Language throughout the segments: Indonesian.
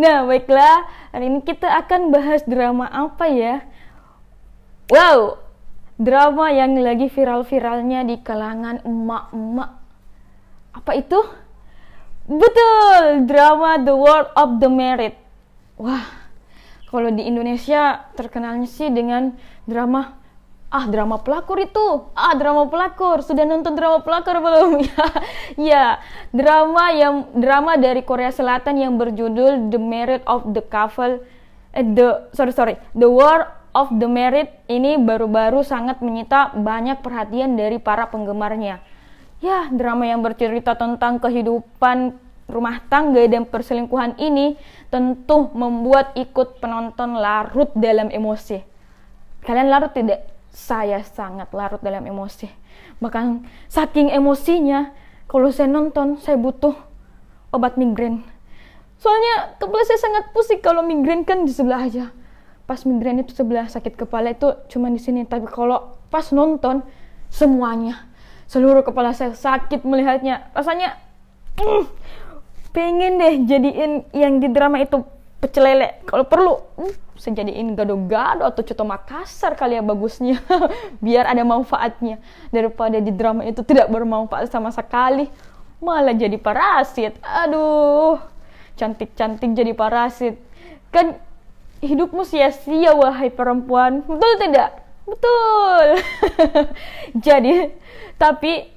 Nah, baiklah. Hari ini kita akan bahas drama apa ya? Wow, drama yang lagi viral-viralnya di kalangan emak-emak. Apa itu? Betul, drama The World of the Married. Wah, kalau di Indonesia terkenalnya sih dengan drama ah drama pelakor itu. Ah drama pelakor. Sudah nonton drama pelakor belum? Ya ya. Drama yang drama dari Korea Selatan yang berjudul The Merit of the Couple. Eh, the sorry sorry. The War of the Merit ini baru-baru sangat menyita banyak perhatian dari para penggemarnya. Ya drama yang bercerita tentang kehidupan rumah tangga dan perselingkuhan ini tentu membuat ikut penonton larut dalam emosi. Kalian larut tidak saya sangat larut dalam emosi. Bahkan saking emosinya, kalau saya nonton, saya butuh obat migrain. Soalnya kepala saya sangat pusing kalau migrain kan di sebelah aja. Pas migrain itu sebelah sakit kepala itu cuma di sini. Tapi kalau pas nonton, semuanya. Seluruh kepala saya sakit melihatnya. Rasanya, mm, pengen deh jadiin yang di drama itu pecel lele. Kalau perlu, mm, saya jadiin gado-gado atau coto Makassar kali ya bagusnya biar ada manfaatnya. Daripada di drama itu tidak bermanfaat sama sekali malah jadi parasit. Aduh cantik-cantik jadi parasit. Kan hidupmu sia-sia wahai perempuan. Betul tidak? Betul. Jadi tapi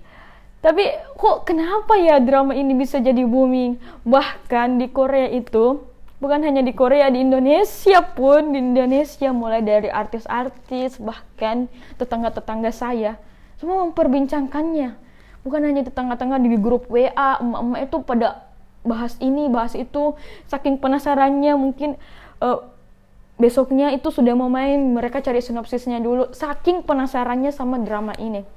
tapi kok kenapa ya drama ini bisa jadi booming? Bahkan di Korea itu bukan hanya di Korea di Indonesia pun. Di Indonesia mulai dari artis-artis bahkan tetangga-tetangga saya. Semua memperbincangkannya. Bukan hanya tetangga-tetangga di grup WA emak-emak itu pada bahas ini bahas itu. Saking penasarannya mungkin uh, besoknya itu sudah mau main. Mereka cari sinopsisnya dulu. Saking penasarannya sama drama ini.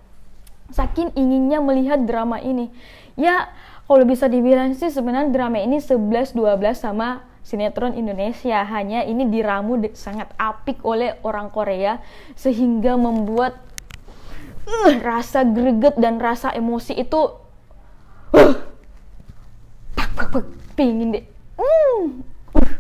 Saking inginnya melihat drama ini. Ya kalau bisa dibilang sih sebenarnya drama ini 11-12 sama sinetron Indonesia. Hanya ini diramu sangat apik oleh orang Korea sehingga membuat uh, rasa greget dan rasa emosi itu uh, pingin deh uh, uh,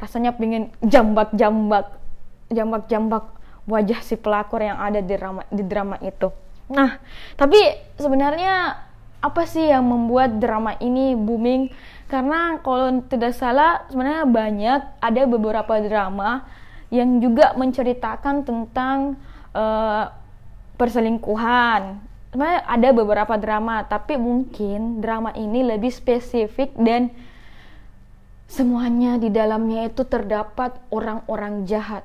rasanya pingin jambak-jambak jambak-jambak wajah si pelakor yang ada di drama di drama itu. Nah tapi sebenarnya apa sih yang membuat drama ini booming karena kalau tidak salah sebenarnya banyak ada beberapa drama yang juga menceritakan tentang uh, perselingkuhan. Sebenarnya ada beberapa drama, tapi mungkin drama ini lebih spesifik dan semuanya di dalamnya itu terdapat orang-orang jahat.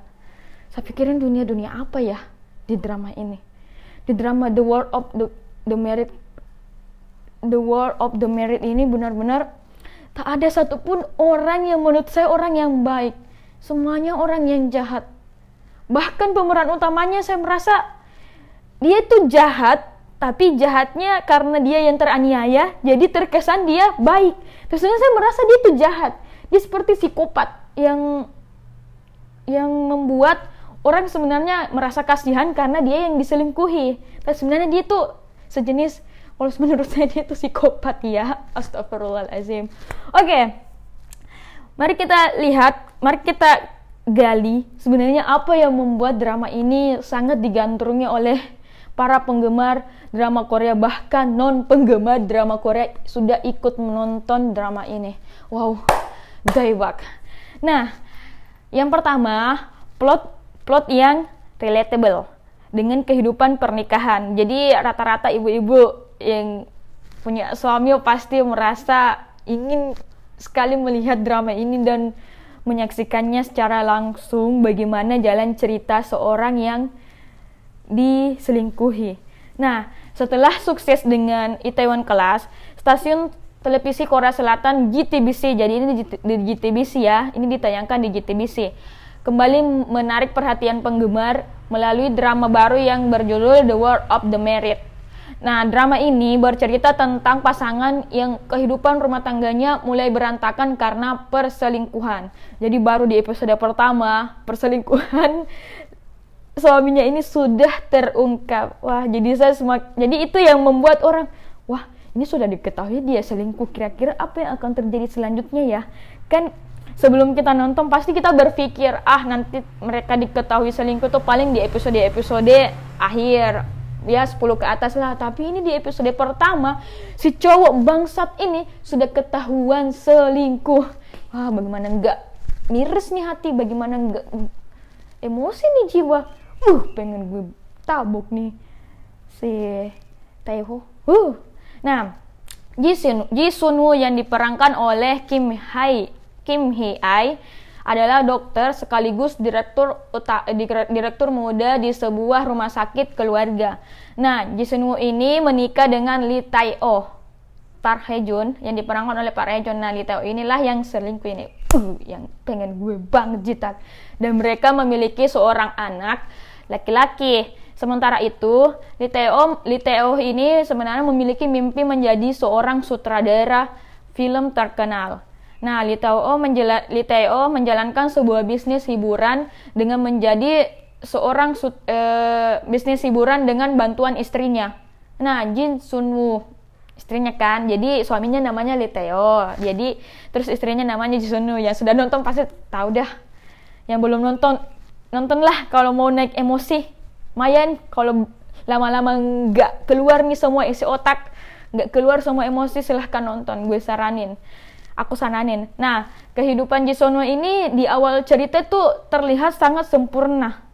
Saya pikirin dunia-dunia apa ya di drama ini? Di drama The World of the, the Merit The World of the Merit ini benar-benar Tak ada satupun orang yang menurut saya orang yang baik. Semuanya orang yang jahat. Bahkan pemeran utamanya saya merasa dia itu jahat, tapi jahatnya karena dia yang teraniaya, jadi terkesan dia baik. Terus saya merasa dia itu jahat. Dia seperti psikopat yang yang membuat orang sebenarnya merasa kasihan karena dia yang diselingkuhi. Tapi sebenarnya dia tuh sejenis kalau menurut saya dia itu psikopat ya. Astagfirullahalazim oke. Okay. mari kita lihat mari kita gali sebenarnya apa yang membuat drama ini sangat digandrungi oleh para penggemar drama Korea bahkan non penggemar drama Korea sudah ikut menonton drama ini. Wow daibak nah yang pertama plot plot yang relatable dengan kehidupan pernikahan. Jadi rata-rata ibu-ibu yang punya suami pasti merasa ingin sekali melihat drama ini dan menyaksikannya secara langsung bagaimana jalan cerita seorang yang diselingkuhi. Nah, setelah sukses dengan Itaewon Class, stasiun televisi Korea Selatan GTBC, jadi ini di GTBC ya, ini ditayangkan di GTBC, kembali menarik perhatian penggemar melalui drama baru yang berjudul The World of the Merit. Nah, drama ini bercerita tentang pasangan yang kehidupan rumah tangganya mulai berantakan karena perselingkuhan. Jadi baru di episode pertama, perselingkuhan suaminya ini sudah terungkap. Wah, jadi saya semak jadi itu yang membuat orang, wah, ini sudah diketahui dia selingkuh. Kira-kira apa yang akan terjadi selanjutnya ya? Kan sebelum kita nonton pasti kita berpikir ah nanti mereka diketahui selingkuh tuh paling di episode-episode akhir ya 10 ke atas lah. Tapi ini di episode pertama si cowok bangsat ini sudah ketahuan selingkuh. Wah bagaimana enggak miris nih hati bagaimana enggak emosi nih jiwa. Uh pengen gue tabuk nih si Taeho. Uh. Nah Jisun Jisunwoo yang diperankan oleh Kim Hae Kim Hee Ai adalah dokter sekaligus direktur direktur muda di sebuah rumah sakit keluarga. Nah, Woo ini menikah dengan Lee Tae Oh. Park yang diperankan oleh Park Hae Jun. Nah, Lee Tae Oh inilah yang selingkuh ini. Uh, yang pengen gue banget jitak. Dan mereka memiliki seorang anak laki-laki. Sementara itu, Tae Oh ini sebenarnya memiliki mimpi menjadi seorang sutradara film terkenal. Nah, Litao, menjala, Litao menjalankan sebuah bisnis hiburan dengan menjadi seorang e, bisnis hiburan dengan bantuan istrinya. Nah, Jin Sunwoo istrinya kan. Jadi suaminya namanya Liteo. Jadi terus istrinya namanya Jin Sunwoo. Yang sudah nonton pasti tahu dah. Yang belum nonton nontonlah kalau mau naik emosi. Mayan kalau lama-lama nggak keluar nih semua isi otak, nggak keluar semua emosi silahkan nonton. Gue saranin aku sananin. Nah, kehidupan Jisono ini di awal cerita tuh terlihat sangat sempurna.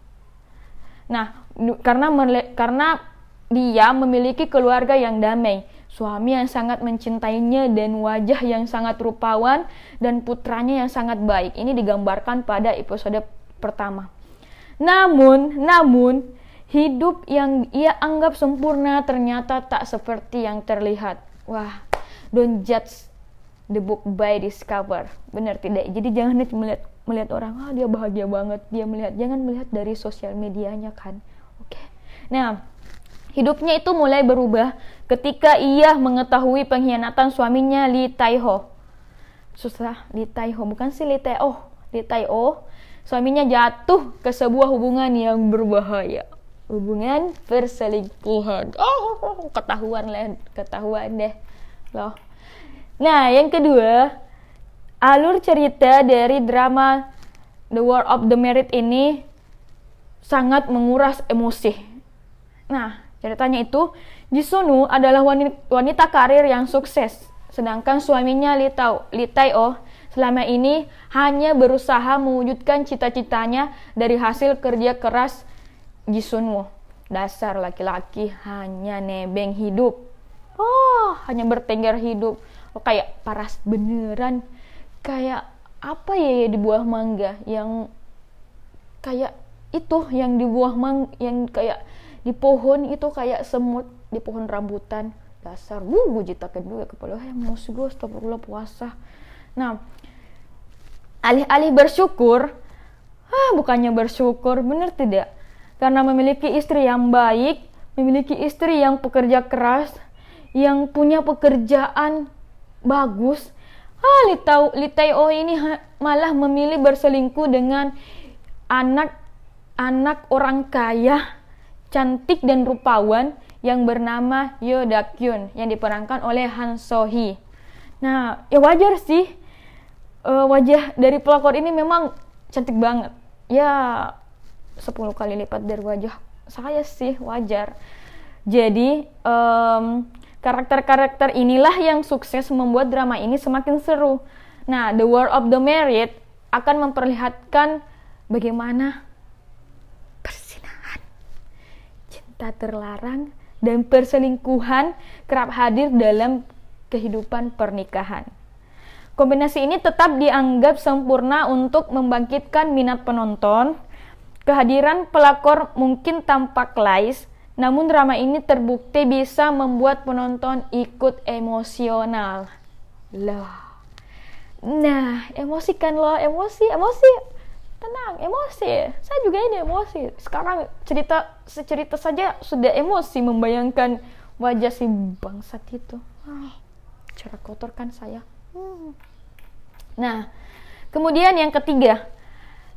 Nah, karena karena dia memiliki keluarga yang damai, suami yang sangat mencintainya dan wajah yang sangat rupawan dan putranya yang sangat baik. Ini digambarkan pada episode pertama. Namun, namun hidup yang ia anggap sempurna ternyata tak seperti yang terlihat. Wah, don't judge the book by discover. Benar tidak? Jadi jangan melihat melihat orang ah dia bahagia banget. Dia melihat jangan melihat dari sosial medianya kan. Oke. Okay. nah hidupnya itu mulai berubah ketika ia mengetahui pengkhianatan suaminya Li Taiho susah Li Taiho bukan si Li Taeho? Li Taiho suaminya jatuh ke sebuah hubungan yang berbahaya. Hubungan perselingkuhan. Oh ketahuan lah ketahuan deh. Loh Nah, yang kedua, alur cerita dari drama The War of the Merit ini sangat menguras emosi. Nah, ceritanya itu, Jisunu adalah wanita, karir yang sukses, sedangkan suaminya Li, Tao, Li Tae-oh selama ini hanya berusaha mewujudkan cita-citanya dari hasil kerja keras Jisunu. Dasar laki-laki hanya nebeng hidup. Oh, hanya bertengger hidup oh, kayak paras beneran. Kayak apa ya, ya di buah mangga yang kayak itu yang di buah mang yang kayak di pohon itu kayak semut di pohon rambutan. Dasar wuh gue jitakan juga kepala eh mus gue astagfirullah puasa. Nah alih-alih bersyukur ah bukannya bersyukur bener tidak? Karena memiliki istri yang baik memiliki istri yang pekerja keras yang punya pekerjaan bagus ah Litau Liteo ini malah memilih berselingkuh dengan anak anak orang kaya cantik dan rupawan yang bernama Yo Dakyun yang diperankan oleh Han Sohee. Nah, ya wajar sih uh, wajah dari pelakor ini memang cantik banget. Ya 10 kali lipat dari wajah saya sih wajar. Jadi um, Karakter-karakter inilah yang sukses membuat drama ini semakin seru. Nah, The War of the Married akan memperlihatkan bagaimana persinahan, cinta terlarang, dan perselingkuhan kerap hadir dalam kehidupan pernikahan. Kombinasi ini tetap dianggap sempurna untuk membangkitkan minat penonton. Kehadiran pelakor mungkin tampak lais, namun drama ini terbukti bisa membuat penonton ikut emosional. Loh. Nah, emosi kan lo, emosi, emosi. Tenang, emosi. Saya juga ini emosi. Sekarang cerita secerita saja sudah emosi membayangkan wajah si bangsat itu. Ah, cara kotor kan saya. Hmm. Nah, kemudian yang ketiga,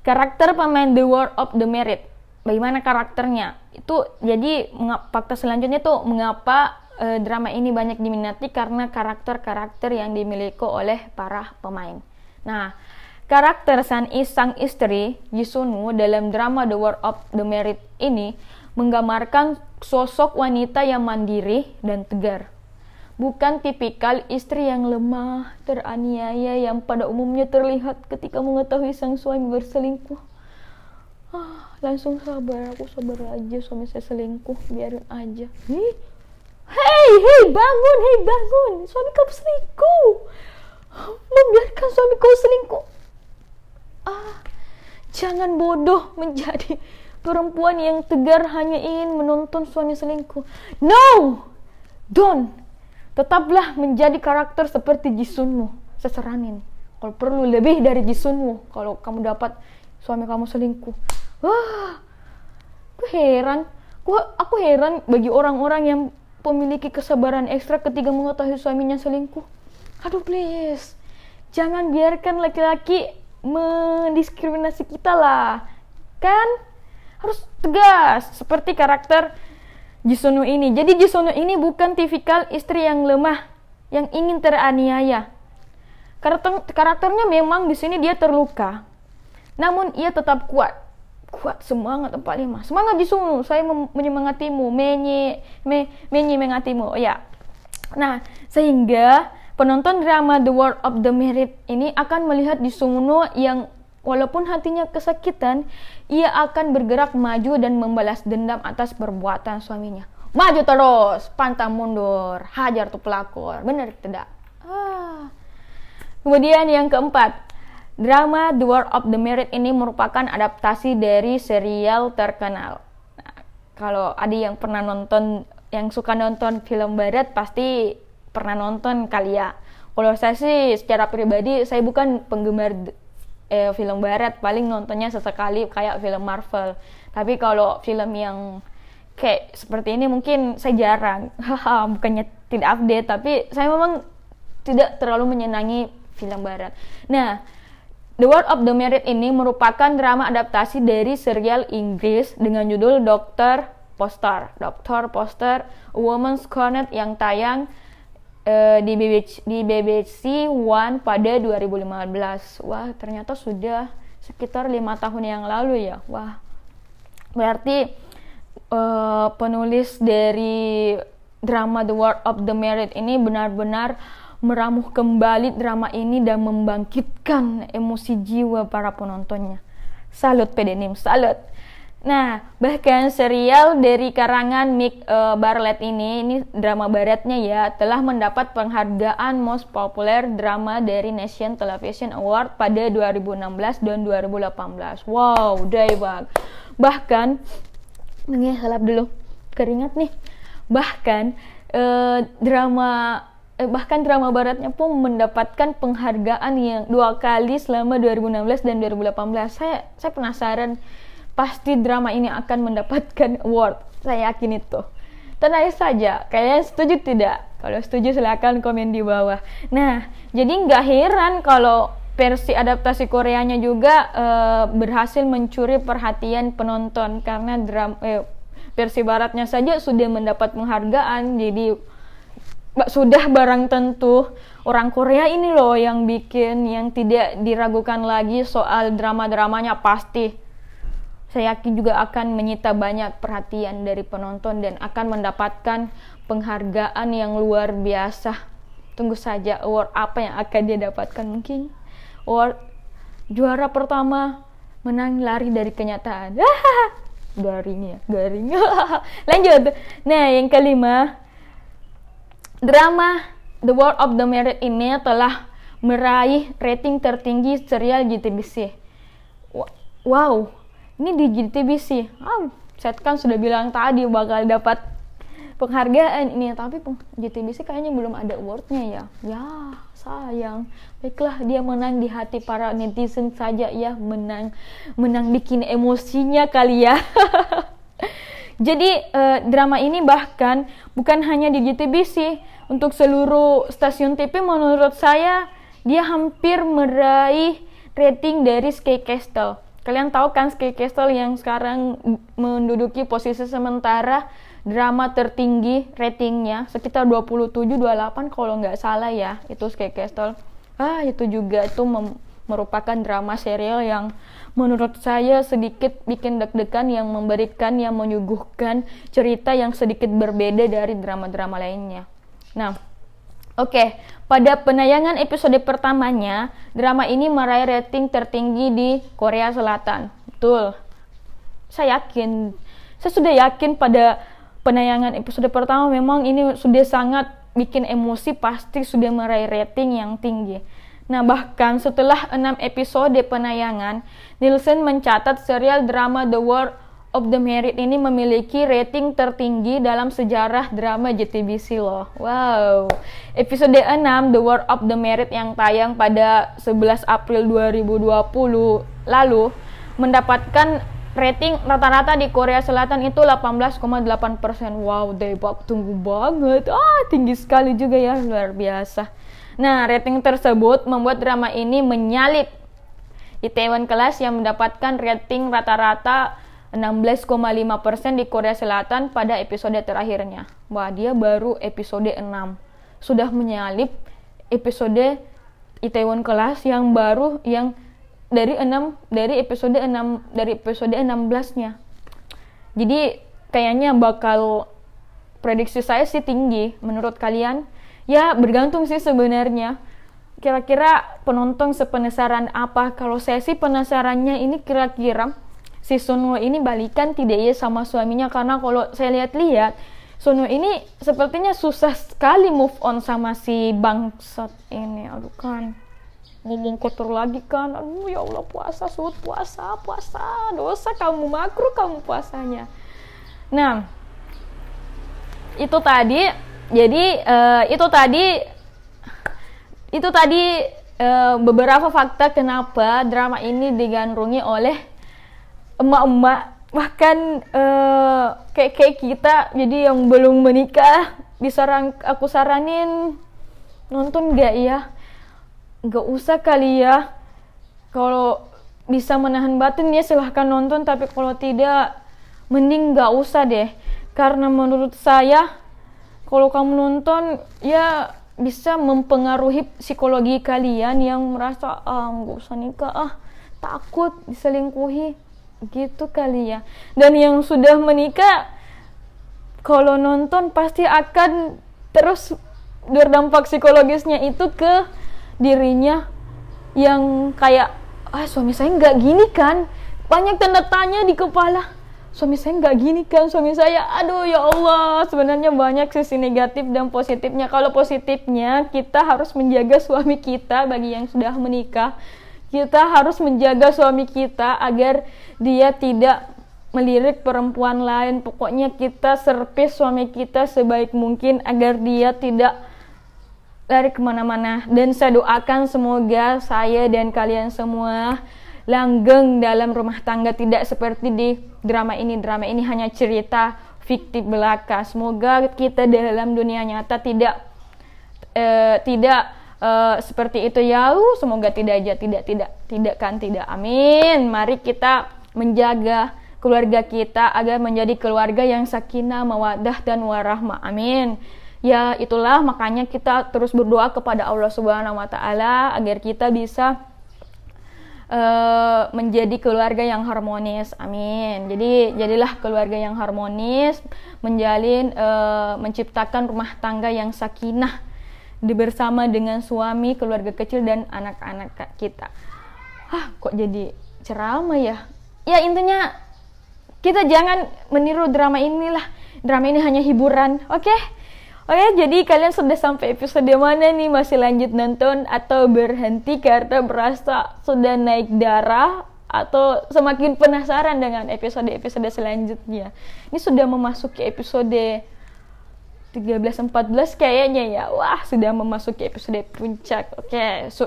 karakter pemain The War of the Merit bagaimana karakternya itu jadi fakta selanjutnya tuh mengapa e, drama ini banyak diminati karena karakter-karakter yang dimiliki oleh para pemain nah Karakter San Is sang istri, Jisunu, dalam drama The War of the Merit ini menggambarkan sosok wanita yang mandiri dan tegar. Bukan tipikal istri yang lemah, teraniaya yang pada umumnya terlihat ketika mengetahui sang suami berselingkuh. Ah, langsung sabar, aku sabar aja suami saya selingkuh, biarin aja. Hei, hei, hei bangun, hei bangun, suami kamu selingkuh. Membiarkan suami kau selingkuh. Ah jangan bodoh menjadi perempuan yang tegar hanya ingin menonton suami selingkuh. No don't. Tetaplah menjadi karakter seperti Jisunmu seseranin kalau perlu lebih dari Jisunmu kalau kamu dapat suami kamu selingkuh wah aku heran. Aku, aku heran bagi orang-orang yang memiliki kesabaran ekstra ketika mengetahui suaminya selingkuh. Aduh please. Jangan biarkan laki-laki mendiskriminasi kita lah. Kan? Harus tegas seperti karakter Jisono ini. Jadi Jisono ini bukan tipikal istri yang lemah yang ingin teraniaya. Karakter karakternya memang di sini dia terluka. Namun ia tetap kuat kuat semangat empat lima semangat Jisono saya menyemangatimu menye me, menyemangatimu oh, ya nah sehingga Penonton drama The World of the Merit ini akan melihat di Sungno yang walaupun hatinya kesakitan, ia akan bergerak maju dan membalas dendam atas perbuatan suaminya. Maju terus, pantang mundur, hajar tuh pelakor. Benar tidak? Ah. Kemudian yang keempat, drama The World of the Merit ini merupakan adaptasi dari serial terkenal. Nah, kalau ada yang pernah nonton, yang suka nonton film barat pasti pernah nonton kali ya. Kalau saya sih secara pribadi saya bukan penggemar eh, film barat, paling nontonnya sesekali kayak film Marvel. Tapi kalau film yang kayak seperti ini mungkin saya jarang. Bukannya tidak update, tapi saya memang tidak terlalu menyenangi film barat. Nah, The World of the Merit ini merupakan drama adaptasi dari serial Inggris dengan judul Dr. Poster. Dr. Poster, Woman's Corner yang tayang uh, di BBC di BBC One pada 2015. Wah, ternyata sudah sekitar lima tahun yang lalu ya. Wah, berarti uh, penulis dari drama The World of the Merit ini benar-benar meramuh kembali drama ini dan membangkitkan emosi jiwa para penontonnya. Salut Pedenim, salut. Nah, bahkan serial dari karangan Mick uh, Bartlett ini, ini drama baratnya ya, telah mendapat penghargaan Most Popular Drama dari Nation Television Award pada 2016 dan 2018. Wow, bang. Bahkan, ini salap dulu, keringat nih. Bahkan uh, drama eh, bahkan drama baratnya pun mendapatkan penghargaan yang dua kali selama 2016 dan 2018. Saya saya penasaran pasti drama ini akan mendapatkan award. Saya yakin itu. Tenang saja, kalian setuju tidak? Kalau setuju silahkan komen di bawah. Nah, jadi nggak heran kalau versi adaptasi Koreanya juga uh, berhasil mencuri perhatian penonton karena drama eh, versi baratnya saja sudah mendapat penghargaan. Jadi sudah barang tentu orang Korea ini loh yang bikin yang tidak diragukan lagi soal drama-dramanya pasti saya yakin juga akan menyita banyak perhatian dari penonton dan akan mendapatkan penghargaan yang luar biasa. Tunggu saja award apa yang akan dia dapatkan mungkin award juara pertama menang lari dari kenyataan. garing ya, garing. Lanjut. Nah, yang kelima, drama The World of the Merit ini telah meraih rating tertinggi serial GTBC. Wow, ini di GTBC ah set kan sudah bilang tadi bakal dapat penghargaan ini tapi GTBC kayaknya belum ada awardnya ya. Ya sayang. Baiklah dia menang di hati para netizen saja. Ya menang menang bikin emosinya kali ya jadi eh, drama ini bahkan bukan hanya di GTBC untuk seluruh stasiun TV menurut saya dia hampir meraih rating dari Sky Castle. Kalian tahu kan Sky Castle yang sekarang menduduki posisi sementara drama tertinggi ratingnya? Sekitar 27 28 kalau nggak salah ya itu Sky Castle. Ah itu juga itu merupakan drama serial yang menurut saya sedikit bikin deg-degan yang memberikan yang menyuguhkan cerita yang sedikit berbeda dari drama-drama lainnya. Nah, oke, okay. pada penayangan episode pertamanya, drama ini meraih rating tertinggi di Korea Selatan. Betul. Saya yakin, saya sudah yakin pada penayangan episode pertama memang ini sudah sangat bikin emosi pasti sudah meraih rating yang tinggi. Nah, bahkan setelah 6 episode penayangan, Nielsen mencatat serial drama The War of the Merit ini memiliki rating tertinggi dalam sejarah drama JTBC loh. Wow. Episode 6 The War of the Merit yang tayang pada 11 April 2020 lalu mendapatkan rating rata-rata di Korea Selatan itu 18,8 persen. Wow, Debak tunggu banget. Ah, tinggi sekali juga ya, luar biasa. Nah, rating tersebut membuat drama ini menyalip Itaewon Class yang mendapatkan rating rata-rata 16,5% persen di Korea Selatan pada episode terakhirnya. Wah, dia baru episode 6. Sudah menyalip episode Itaewon Class yang baru yang dari 6 dari episode 6 dari episode 16-nya. Jadi kayaknya bakal prediksi saya sih tinggi menurut kalian. Ya bergantung sih sebenarnya. Kira-kira penonton sepenasaran apa? Kalau saya sih penasarannya ini kira-kira si Sunwo ini balikan tidak ya sama suaminya karena kalau saya lihat-lihat Sunwo ini sepertinya susah sekali move on sama si bangsat ini. Aduh kan ngomong kotor lagi kan aduh ya Allah puasa sud puasa puasa dosa kamu makruh kamu puasanya nah itu tadi jadi uh, itu tadi itu tadi uh, beberapa fakta kenapa drama ini digandrungi oleh emak-emak. Bahkan uh, kayak kayak kita jadi yang belum menikah disaran aku saranin nonton gak ya? Nggak usah kali ya. Kalau bisa menahan batin ya silahkan nonton. Tapi kalau tidak mending nggak usah deh. Karena menurut saya kalau kamu nonton ya bisa mempengaruhi psikologi kalian yang merasa ah nggak usah nikah ah takut diselingkuhi gitu kali ya. Dan yang sudah menikah kalau nonton pasti akan terus berdampak psikologisnya itu ke dirinya yang kayak ah suami saya nggak gini kan? Banyak tanda tanya di kepala suami saya nggak gini kan suami saya aduh ya Allah sebenarnya banyak sisi negatif dan positifnya. Kalau positifnya kita harus menjaga suami kita bagi yang sudah menikah. Kita harus menjaga suami kita agar dia tidak melirik perempuan lain. Pokoknya kita servis suami kita sebaik mungkin agar dia tidak lari ke mana-mana. Dan saya doakan semoga saya dan kalian semua langgeng dalam rumah tangga. Tidak seperti di drama ini. Drama ini hanya cerita fiktif belaka. Semoga kita dalam dunia nyata tidak uh, tidak uh, seperti itu. Ya semoga tidak aja. Tidak tidak tidak kan tidak. Amin. Mari kita menjaga keluarga kita agar menjadi keluarga yang sakinah mawadah dan warahmah. Amin. Ya itulah makanya kita terus berdoa kepada Allah Subhanahu wa taala agar kita bisa uh, menjadi keluarga yang harmonis. Amin. Jadi jadilah keluarga yang harmonis, menjalin uh, menciptakan rumah tangga yang sakinah bersama dengan suami, keluarga kecil dan anak-anak kita. Hah, kok jadi ceramah ya? Ya intinya kita jangan meniru drama inilah. Drama ini hanya hiburan, oke? Okay? Oke, jadi kalian sudah sampai episode mana nih? Masih lanjut nonton atau berhenti karena berasa sudah naik darah atau semakin penasaran dengan episode-episode selanjutnya? Ini sudah memasuki episode 13 14 kayaknya ya. Wah, sudah memasuki episode puncak. Oke, so,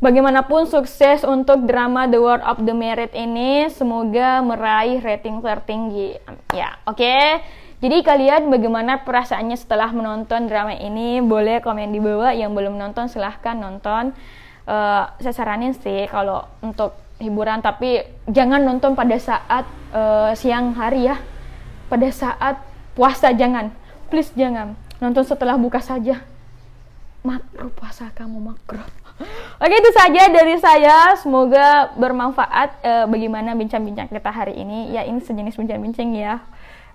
bagaimanapun sukses untuk drama The World of the Merit ini semoga meraih rating tertinggi. Ya, oke. Jadi kalian bagaimana perasaannya setelah menonton drama ini? Boleh komen di bawah. Yang belum nonton silahkan nonton. Uh, saya saranin sih kalau untuk hiburan, tapi jangan nonton pada saat uh, siang hari ya. Pada saat puasa jangan. Please jangan. Nonton setelah buka saja. Makro puasa kamu makro. Oke itu saja dari saya. Semoga bermanfaat uh, bagaimana bincang-bincang kita hari ini. Ya ini sejenis bincang-bincang ya.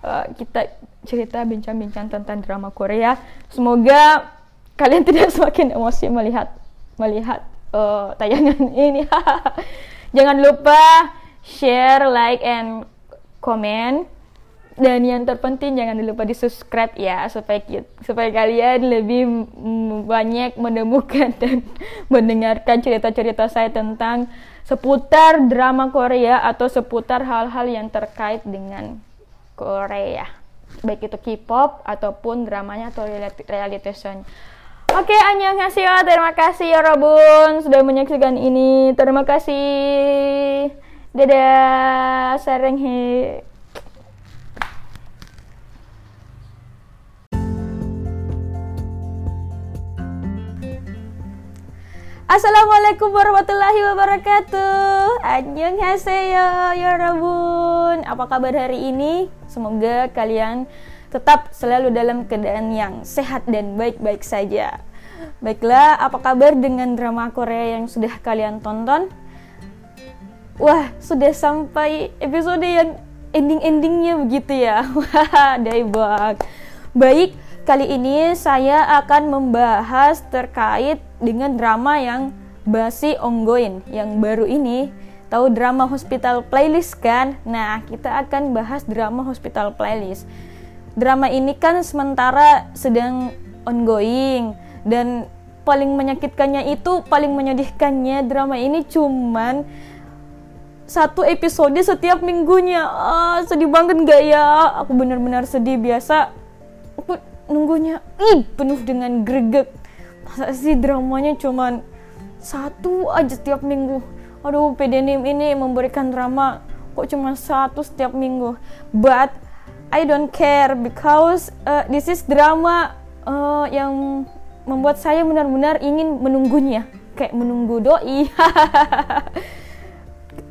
Uh, kita cerita bincang-bincang tentang drama Korea. Semoga kalian tidak semakin emosi melihat melihat uh, tayangan ini. Jangan lupa share, like, and comment dan yang terpenting jangan lupa di subscribe ya supaya supaya kalian lebih banyak menemukan dan mendengarkan cerita-cerita saya tentang seputar drama Korea atau seputar hal-hal yang terkait dengan Korea baik itu K-pop ataupun dramanya atau reality, show Oke, annyeonghaseyo. Terima kasih ya Robun sudah menyaksikan ini. Terima kasih. Dadah. Sareng Assalamualaikum warahmatullahi wabarakatuh. Annyeonghaseyo ya Rabun Apa kabar hari ini? Semoga kalian tetap selalu dalam keadaan yang sehat dan baik-baik saja. Baiklah, apa kabar dengan drama Korea yang sudah kalian tonton? Wah, sudah sampai episode yang ending-endingnya begitu ya. Wah, daibak Baik, Kali ini saya akan membahas terkait dengan drama yang basi ongoing yang baru ini. Tahu drama Hospital Playlist kan? Nah, kita akan bahas drama Hospital Playlist. Drama ini kan sementara sedang ongoing dan paling menyakitkannya itu paling menyedihkannya drama ini cuman satu episode setiap minggunya ah, sedih banget gak ya aku benar-benar sedih biasa nunggunya ih penuh dengan greget. Masa sih dramanya cuman satu aja setiap minggu? Aduh PDNIM ini memberikan drama kok cuma satu setiap minggu. But I don't care because uh, this is drama uh, yang membuat saya benar-benar ingin menunggunya. Kayak menunggu doi.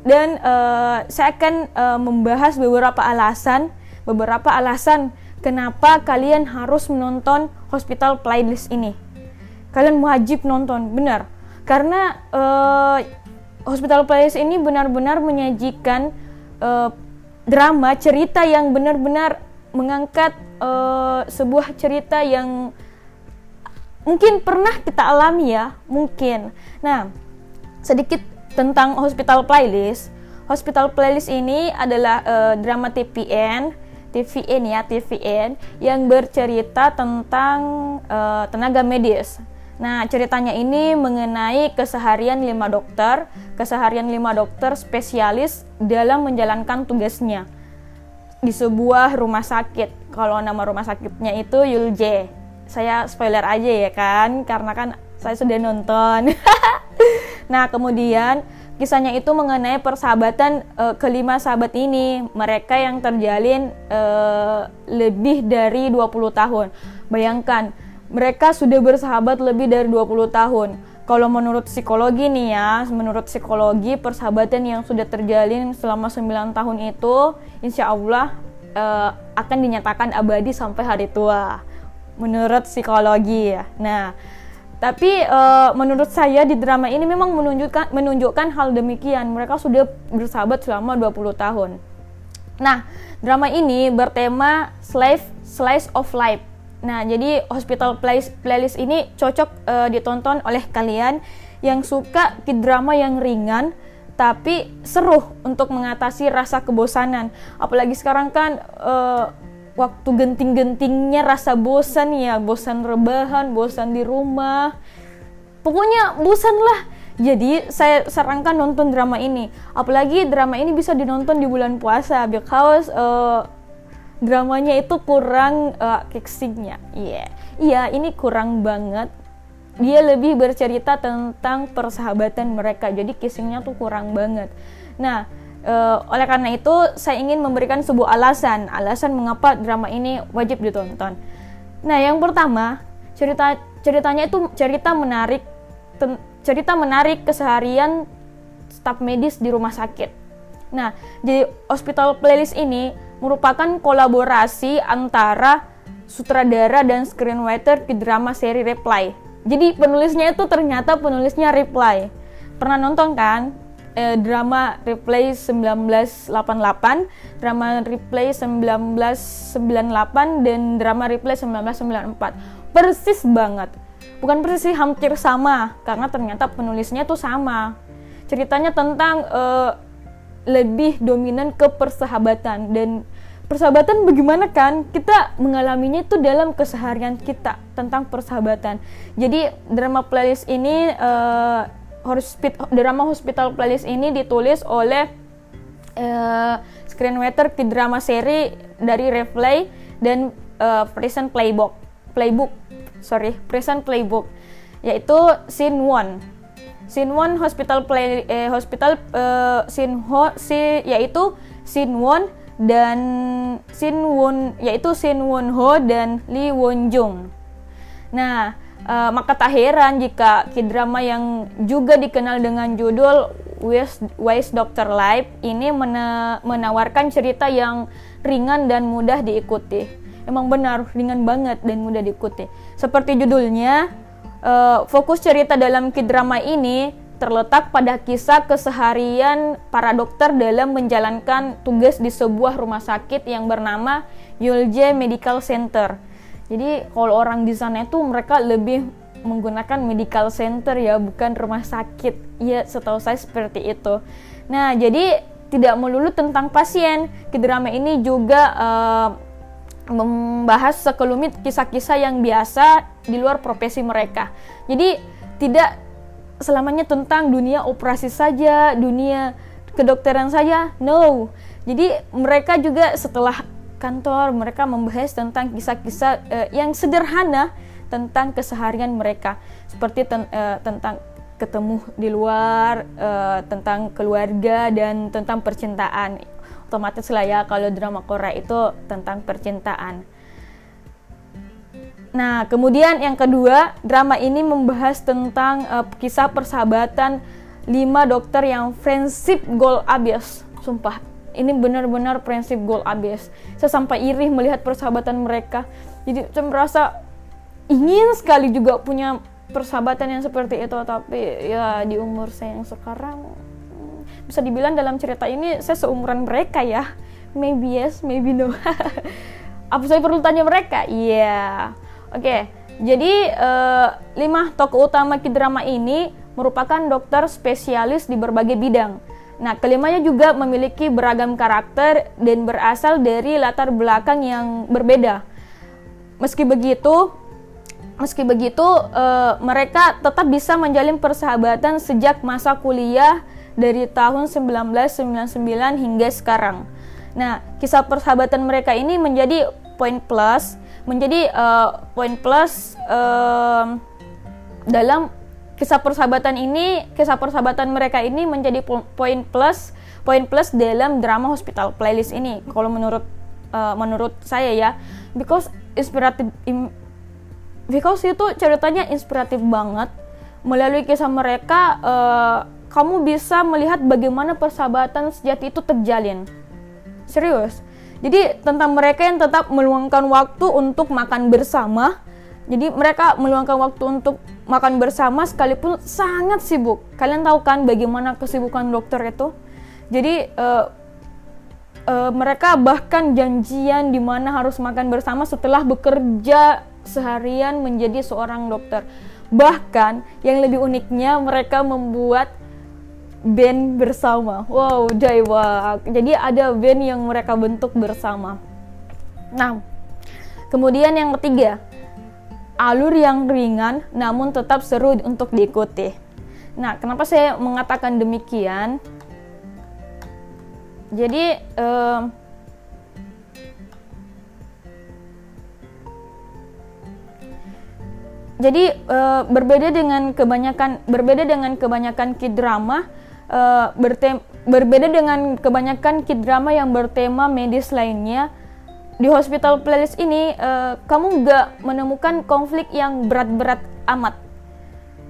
Dan uh, saya akan uh, membahas beberapa alasan beberapa alasan kenapa kalian harus menonton Hospital Playlist ini. Kalian wajib nonton, benar. Karena uh, Hospital Playlist ini benar-benar menyajikan uh, drama cerita yang benar-benar mengangkat uh, sebuah cerita yang mungkin pernah kita alami ya, mungkin. Nah, sedikit tentang Hospital Playlist. Hospital Playlist ini adalah uh, drama TPN TVN ya TVN yang bercerita tentang uh, tenaga medis. Nah ceritanya ini mengenai keseharian lima dokter, keseharian lima dokter spesialis dalam menjalankan tugasnya di sebuah rumah sakit. Kalau nama rumah sakitnya itu Yulje. Saya spoiler aja ya kan, karena kan saya sudah nonton. nah kemudian Kisahnya itu mengenai persahabatan uh, kelima sahabat ini. Mereka yang terjalin uh, lebih dari 20 tahun. Bayangkan, mereka sudah bersahabat lebih dari 20 tahun. Kalau menurut psikologi nih ya, menurut psikologi persahabatan yang sudah terjalin selama 9 tahun itu insya Allah uh, akan dinyatakan abadi sampai hari tua. Menurut psikologi ya. Nah, tapi uh, menurut saya di drama ini memang menunjukkan menunjukkan hal demikian. Mereka sudah bersahabat selama 20 tahun. Nah, drama ini bertema slice slice of life. Nah, jadi Hospital Playlist, playlist ini cocok uh, ditonton oleh kalian yang suka drama yang ringan tapi seru untuk mengatasi rasa kebosanan. Apalagi sekarang kan uh, waktu genting-gentingnya rasa bosan ya, bosan rebahan, bosan di rumah. Pokoknya bosan lah. Jadi saya sarankan nonton drama ini. Apalagi drama ini bisa dinonton di bulan puasa because uh, dramanya itu kurang uh, Iya. Yeah. Iya, ini kurang banget. Dia lebih bercerita tentang persahabatan mereka. Jadi kissingnya tuh kurang banget. Nah, Uh, oleh karena itu, saya ingin memberikan sebuah alasan, alasan mengapa drama ini wajib ditonton. Nah, yang pertama, cerita ceritanya itu cerita menarik, ten, cerita menarik keseharian staf medis di rumah sakit. Nah, jadi Hospital Playlist ini merupakan kolaborasi antara sutradara dan screenwriter di drama seri Reply. jadi penulisnya itu ternyata penulisnya Reply pernah nonton kan eh, drama Replay 1988, drama Replay 1998 dan drama Replay 1994. Persis banget. Bukan persis sih, hampir sama karena ternyata penulisnya tuh sama. Ceritanya tentang eh, lebih dominan ke persahabatan dan persahabatan bagaimana kan kita mengalaminya itu dalam keseharian kita tentang persahabatan jadi drama playlist ini uh, hospital, drama Hospital Playlist ini ditulis oleh uh, screenwriter di drama seri dari Replay dan uh, Prison Playbook Playbook sorry Prison Playbook yaitu Scene One Scene One Hospital Play eh, Hospital uh, Scene Ho si yaitu Scene One dan Shin Won yaitu Shin Won Ho dan Lee Won Jung. Nah, Uh, maka tak heran jika K-drama yang juga dikenal dengan judul Wise, Wise Doctor Life ini mena menawarkan cerita yang ringan dan mudah diikuti. Emang benar, ringan banget dan mudah diikuti. Seperti judulnya, uh, fokus cerita dalam K-drama ini terletak pada kisah keseharian para dokter dalam menjalankan tugas di sebuah rumah sakit yang bernama Yulje Medical Center jadi kalau orang di sana itu mereka lebih menggunakan medical center ya, bukan rumah sakit. Ya, setahu saya seperti itu. Nah, jadi tidak melulu tentang pasien. Drama ini juga uh, membahas sekelumit kisah-kisah yang biasa di luar profesi mereka. Jadi tidak selamanya tentang dunia operasi saja, dunia kedokteran saja. No. Jadi mereka juga setelah kantor mereka membahas tentang kisah-kisah uh, yang sederhana tentang keseharian mereka. Seperti ten, uh, tentang ketemu di luar uh, tentang keluarga dan tentang percintaan. Otomatis lah ya kalau drama Korea itu tentang percintaan. Nah, kemudian yang kedua, drama ini membahas tentang uh, kisah persahabatan lima dokter yang friendship goal abis. Sumpah, ini benar-benar prinsip goal abis saya sampai iri melihat persahabatan mereka. Jadi saya merasa ingin sekali juga punya persahabatan yang seperti itu tapi ya di umur saya yang sekarang hmm, bisa dibilang dalam cerita ini saya seumuran mereka ya. Maybe yes maybe no. Apa saya perlu tanya mereka? Iya. Yeah. oke okay. jadi uh, lima tokoh utama drama ini merupakan dokter spesialis di berbagai bidang Nah, kelimanya juga memiliki beragam karakter dan berasal dari latar belakang yang berbeda. Meski begitu, meski begitu uh, mereka tetap bisa menjalin persahabatan sejak masa kuliah dari tahun 1999 hingga sekarang. Nah, kisah persahabatan mereka ini menjadi poin plus, menjadi uh, poin plus uh, dalam kisah persahabatan ini, kisah persahabatan mereka ini menjadi poin plus, poin plus dalam drama Hospital Playlist ini. Kalau menurut uh, menurut saya ya, because inspiratif, because itu ceritanya inspiratif banget. Melalui kisah mereka, uh, kamu bisa melihat bagaimana persahabatan sejati itu terjalin. Serius. Jadi tentang mereka yang tetap meluangkan waktu untuk makan bersama. Jadi mereka meluangkan waktu untuk makan bersama sekalipun sangat sibuk. Kalian tahu kan bagaimana kesibukan dokter itu? Jadi uh, uh, mereka bahkan janjian di mana harus makan bersama setelah bekerja seharian menjadi seorang dokter. Bahkan yang lebih uniknya mereka membuat band bersama. Wow, Dewa. Jadi ada band yang mereka bentuk bersama. Nah, kemudian yang ketiga, alur yang ringan namun tetap seru untuk diikuti. Nah, kenapa saya mengatakan demikian? Jadi um, jadi uh, berbeda dengan kebanyakan berbeda dengan kebanyakan kidrama uh, berbeda dengan kebanyakan kidrama yang bertema medis lainnya di hospital playlist ini uh, kamu nggak menemukan konflik yang berat-berat amat.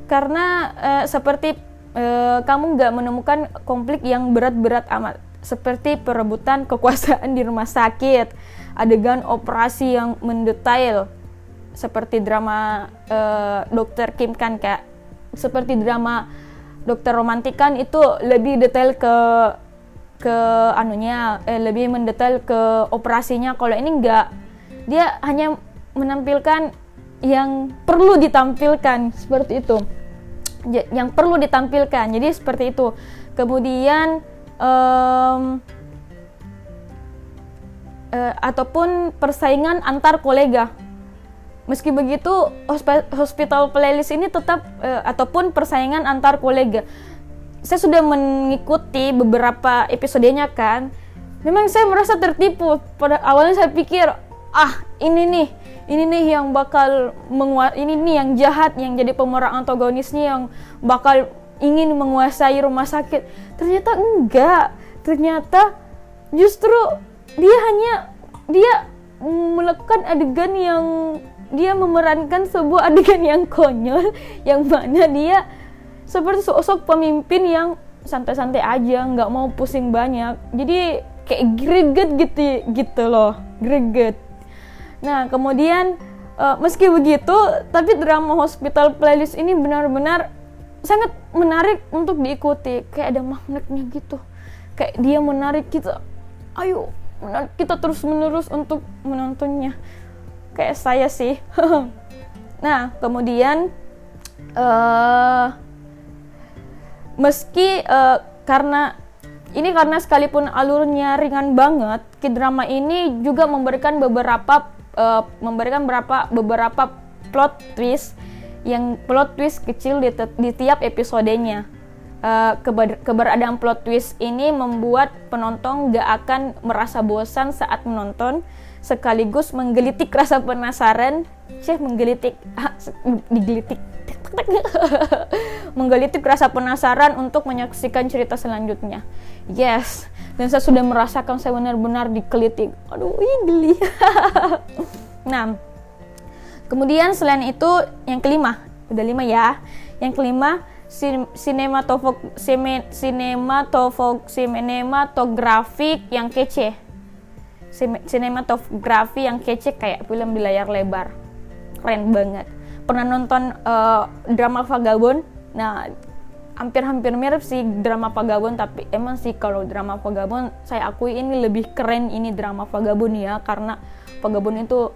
Karena uh, seperti uh, kamu nggak menemukan konflik yang berat-berat amat. Seperti perebutan kekuasaan di rumah sakit adegan operasi yang mendetail. Seperti drama uh, Dokter Kim kan kayak seperti drama Dokter Romantik kan itu lebih detail ke ke anunya eh, lebih mendetail ke operasinya. Kalau ini enggak. Dia hanya menampilkan yang perlu ditampilkan seperti itu. Yang perlu ditampilkan. Jadi seperti itu. Kemudian um, uh, ataupun persaingan antar kolega. Meski begitu hospital playlist ini tetap uh, ataupun persaingan antar kolega saya sudah mengikuti beberapa episodenya kan. Memang saya merasa tertipu. Pada awalnya saya pikir ah ini nih ini nih yang bakal menguat ini nih yang jahat yang jadi pemeran antagonisnya yang bakal ingin menguasai rumah sakit. Ternyata enggak. Ternyata justru dia hanya dia melakukan adegan yang dia memerankan sebuah adegan yang konyol yang mana dia seperti sosok pemimpin yang santai-santai aja nggak mau pusing banyak jadi kayak greget gitu gitu loh greget Nah, kemudian uh, meski begitu, tapi drama Hospital Playlist ini benar-benar sangat menarik untuk diikuti. Kayak ada magnetnya gitu. Kayak dia menarik kita. Ayo, menarik kita terus-menerus untuk menontonnya. Kayak saya sih. nah, kemudian uh, meski uh, karena ini karena sekalipun alurnya ringan banget, drama ini juga memberikan beberapa uh, memberikan beberapa beberapa plot twist yang plot twist kecil di, di tiap episodenya. Uh, keber keberadaan plot twist ini membuat penonton gak akan merasa bosan saat menonton, sekaligus menggelitik rasa penasaran. Cih, menggelitik, digelitik, menggelitik rasa penasaran untuk menyaksikan cerita selanjutnya. Yes, dan saya sudah merasakan saya benar-benar dikelitik. Aduh ih geli. Nah kemudian selain itu yang kelima udah lima ya. Yang kelima sinematofok sinematofok sinematografik yang kece. Sinematografi yang kece kayak film di layar lebar. Keren banget pernah nonton uh, drama Vagabond nah hampir-hampir mirip sih drama Vagabond tapi emang sih kalau drama Vagabond saya akui ini lebih keren ini drama Vagabond ya karena Vagabond itu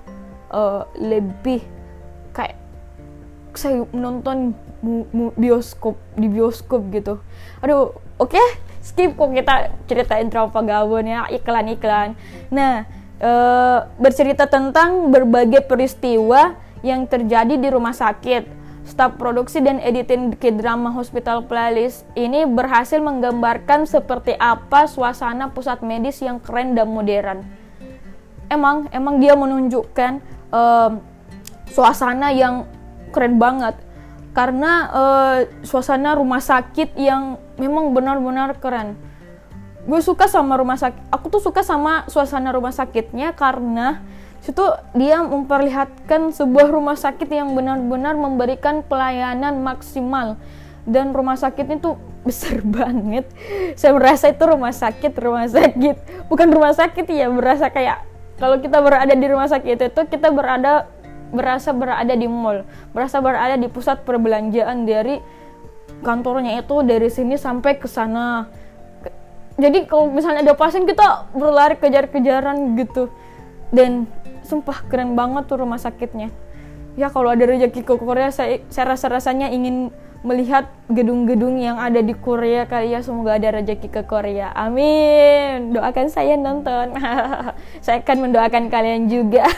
uh, lebih kayak saya menonton bioskop di bioskop gitu aduh oke okay? skip kok kita ceritain drama Vagabond ya iklan-iklan nah uh, bercerita tentang berbagai peristiwa yang terjadi di rumah sakit Staf produksi dan editing K-drama Hospital Playlist ini berhasil menggambarkan seperti apa suasana pusat medis yang keren dan modern. Emang, emang dia menunjukkan uh, suasana yang keren banget karena uh, suasana rumah sakit yang memang benar-benar keren. Gue suka sama rumah sakit. Aku tuh suka sama suasana rumah sakitnya karena situ dia memperlihatkan sebuah rumah sakit yang benar-benar memberikan pelayanan maksimal. Dan rumah sakitnya tuh besar banget. Saya merasa itu rumah sakit rumah sakit. Bukan rumah sakit ya berasa kayak kalau kita berada di rumah sakit itu kita berada berasa berada di mall. Berasa berada di pusat perbelanjaan dari kantornya itu dari sini sampai ke sana. Jadi kalau misalnya ada pasien kita berlari kejar-kejaran gitu. Dan sumpah keren banget tuh rumah sakitnya. Ya kalau ada rezeki ke Korea saya, saya rasa rasanya ingin melihat gedung-gedung yang ada di Korea kali ya semoga ada rezeki ke Korea. Amin. Doakan saya nonton. Saya akan mendoakan kalian juga.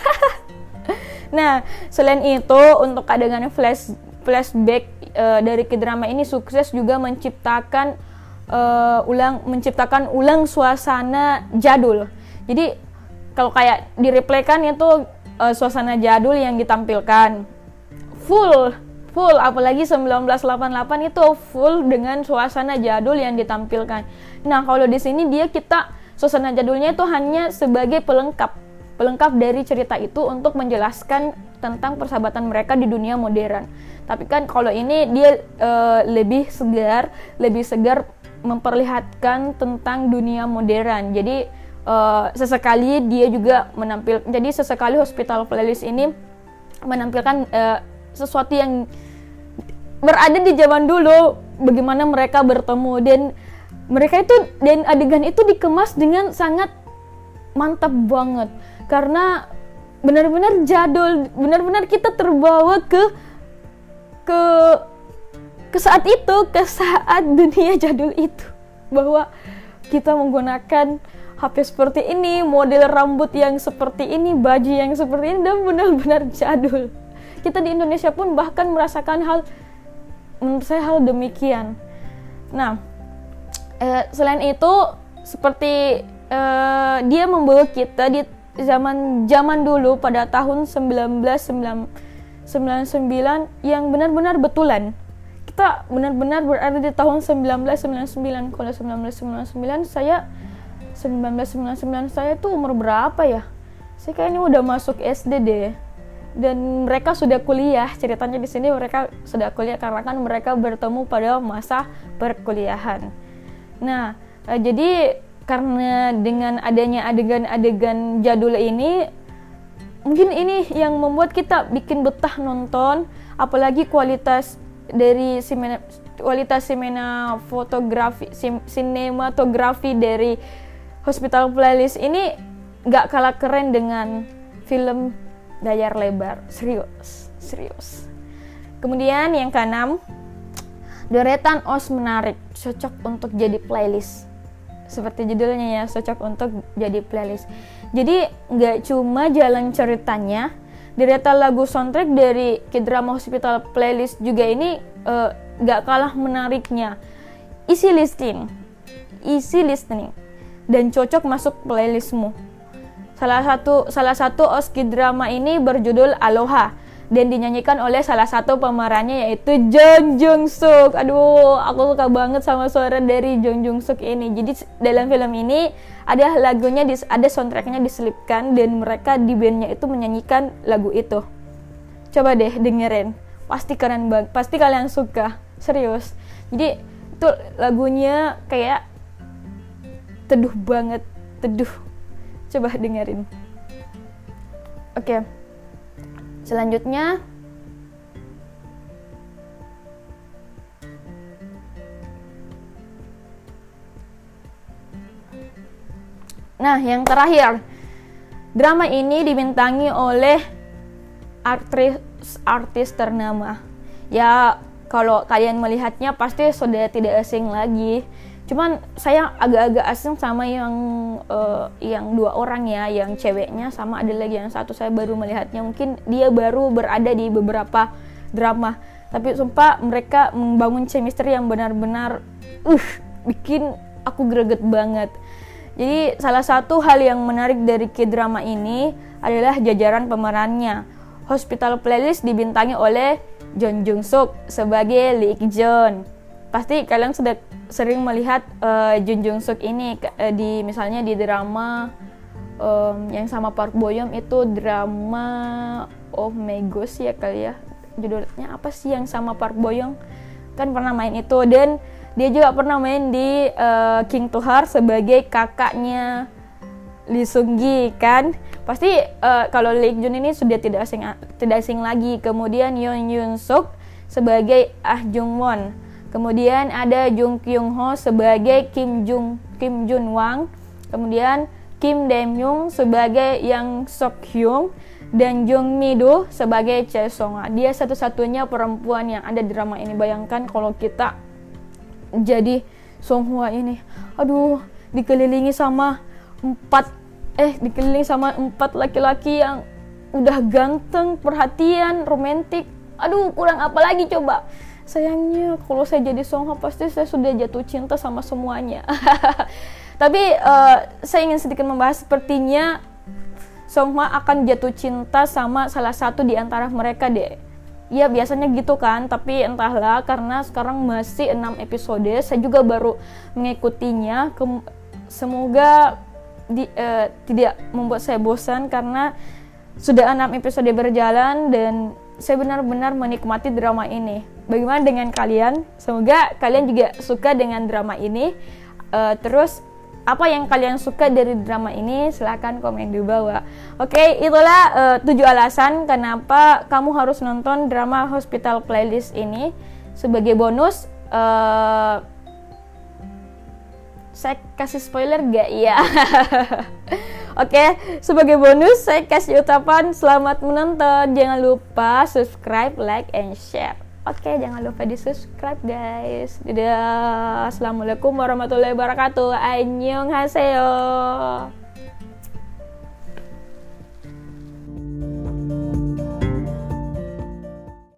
Nah selain itu untuk adegan flash flashback uh, dari drama ini sukses juga menciptakan uh, ulang menciptakan ulang suasana jadul. Jadi kalau kayak di replay kan itu uh, suasana jadul yang ditampilkan full full apalagi 1988 itu full dengan suasana jadul yang ditampilkan. Nah, kalau di sini dia kita suasana jadulnya itu hanya sebagai pelengkap pelengkap dari cerita itu untuk menjelaskan tentang persahabatan mereka di dunia modern. Tapi kan kalau ini dia uh, lebih segar, lebih segar memperlihatkan tentang dunia modern. Jadi uh, sesekali dia juga menampil jadi sesekali hospital playlist ini menampilkan uh, sesuatu yang berada di zaman dulu bagaimana mereka bertemu. Dan mereka itu dan adegan itu dikemas dengan sangat mantap banget. Karena benar-benar jadul benar-benar kita terbawa ke ke ke saat itu ke saat dunia jadul itu. Bahwa kita menggunakan HP seperti ini model rambut yang seperti ini baju yang seperti ini dan benar-benar jadul. Kita di Indonesia pun bahkan merasakan hal menurut saya hal demikian. Nah eh, selain itu seperti eh, dia membawa kita di zaman zaman dulu pada tahun 1999 yang benar-benar betulan. Kita benar-benar berada di tahun 1999 kalau 1999 saya 1999 saya tuh umur berapa ya? Saya kayaknya udah masuk SD deh. Dan mereka sudah kuliah ceritanya di sini mereka sudah kuliah karena kan mereka bertemu pada masa perkuliahan. Nah eh, jadi karena dengan adanya adegan-adegan jadul ini mungkin ini yang membuat kita bikin betah nonton apalagi kualitas dari simena, kualitas simena fotografi sim, sinematografi dari Hospital Playlist ini gak kalah keren dengan film layar lebar. Serius serius. Kemudian yang keenam Doretan Os menarik cocok untuk jadi playlist. Seperti judulnya ya cocok untuk jadi playlist. Jadi nggak cuma jalan ceritanya deretan lagu soundtrack dari K-drama Hospital playlist juga ini uh, nggak kalah menariknya. Isi listening isi listening dan cocok masuk playlistmu salah satu salah satu oski drama ini berjudul Aloha dan dinyanyikan oleh salah satu pemerannya yaitu Jung Jung Suk. Aduh, aku suka banget sama suara dari Jung Jung Suk ini. Jadi dalam film ini ada lagunya ada soundtracknya diselipkan dan mereka di bandnya itu menyanyikan lagu itu. Coba deh dengerin, pasti keren banget, pasti kalian suka, serius. Jadi itu lagunya kayak teduh banget, teduh. Coba dengerin. Oke. Selanjutnya Nah, yang terakhir, drama ini dibintangi oleh artis artis ternama. Ya, kalau kalian melihatnya pasti sudah tidak asing lagi cuman saya agak-agak asing sama yang uh, yang dua orang ya yang ceweknya sama ada lagi yang satu. Saya baru melihatnya. Mungkin dia baru berada di beberapa drama. Tapi sumpah mereka membangun chemistry yang benar-benar uh bikin aku greget banget. Jadi salah satu hal yang menarik dari K-drama ini adalah jajaran pemerannya. Hospital Playlist dibintangi oleh John Jung Suk sebagai Lee Ik Jeon. Pasti kalian sudah sering melihat uh, Jun Jung Suk ini uh, di misalnya di drama um, yang sama Park Bo Young itu drama Oh My ya kali ya. Judulnya apa sih yang sama Park Bo Young kan pernah main itu. Dan dia juga pernah main di uh, King Tuhar sebagai kakaknya Lee Sung Gi kan? Pasti uh, kalau Lee Jun ini sudah tidak asing tidak asing lagi. Kemudian Yoon Yun Suk sebagai Ah Jung Won Kemudian ada Jung Kyung Ho sebagai Kim Jung Kim Jun Wang. Kemudian Kim Dae Myung sebagai Yang Sok Hyung dan Jung Mi Do sebagai Chae Song Dia satu-satunya perempuan yang ada di drama ini. Bayangkan kalau kita jadi Song Hwa ini. Aduh, dikelilingi sama empat eh dikelilingi sama empat laki-laki yang udah ganteng, perhatian, romantis. Aduh, kurang apa lagi coba? Sayangnya kalau saya jadi Songha pasti saya sudah jatuh cinta sama semuanya. Tapi uh, saya ingin sedikit membahas sepertinya Songha akan jatuh cinta sama salah satu di antara mereka deh ya biasanya gitu kan tapi entahlah karena sekarang masih 6 episode saya juga baru mengikutinya. Semoga di, uh, tidak membuat saya bosan karena sudah 6 episode berjalan dan saya benar-benar menikmati drama ini. Bagaimana dengan kalian? Semoga kalian juga suka dengan drama ini. Uh, terus apa yang kalian suka dari drama ini silahkan komen di bawah oke itulah uh, tujuh alasan kenapa kamu harus nonton drama Hospital Playlist ini sebagai bonus uh, saya kasih spoiler gak ya Oke, sebagai bonus saya kasih ucapan selamat menonton. Jangan lupa subscribe, like, and share. Oke, jangan lupa di subscribe guys. Dadah. Assalamualaikum warahmatullahi wabarakatuh. Annyeonghaseyo.